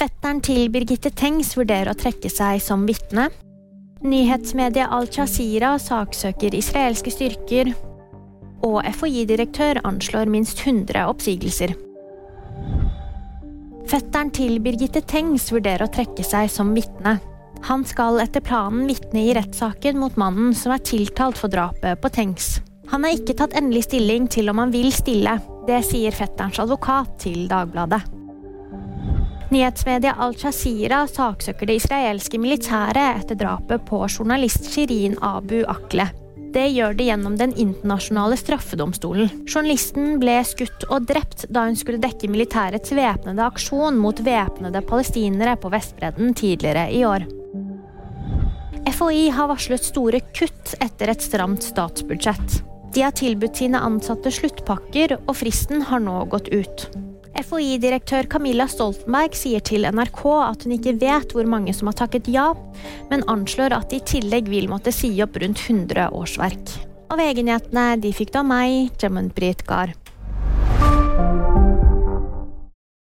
Fetteren til Birgitte Tengs vurderer å trekke seg som vitne. Nyhetsmediet Al-Jazeera saksøker israelske styrker. Og FHI-direktør anslår minst 100 oppsigelser. Fetteren til Birgitte Tengs vurderer å trekke seg som vitne. Han skal etter planen vitne i rettssaken mot mannen som er tiltalt for drapet på Tengs. Han har ikke tatt endelig stilling til om han vil stille. Det sier fetterens advokat til Dagbladet. Nyhetsmediet Al-Jazeera saksøker det israelske militæret etter drapet på journalist Shirin Abu Akle. Det gjør det gjennom Den internasjonale straffedomstolen. Journalisten ble skutt og drept da hun skulle dekke militærets væpnede aksjon mot væpnede palestinere på Vestbredden tidligere i år. FHI har varslet store kutt etter et stramt statsbudsjett. De har tilbudt sine ansatte sluttpakker, og fristen har nå gått ut. FHI-direktør Camilla Stoltenberg sier til NRK at hun ikke vet hvor mange som har takket ja, men anslår at de i tillegg vil måtte si opp rundt 100 årsverk. Og VG-nyhetene de fikk da meg, Jemund Brit Gahr.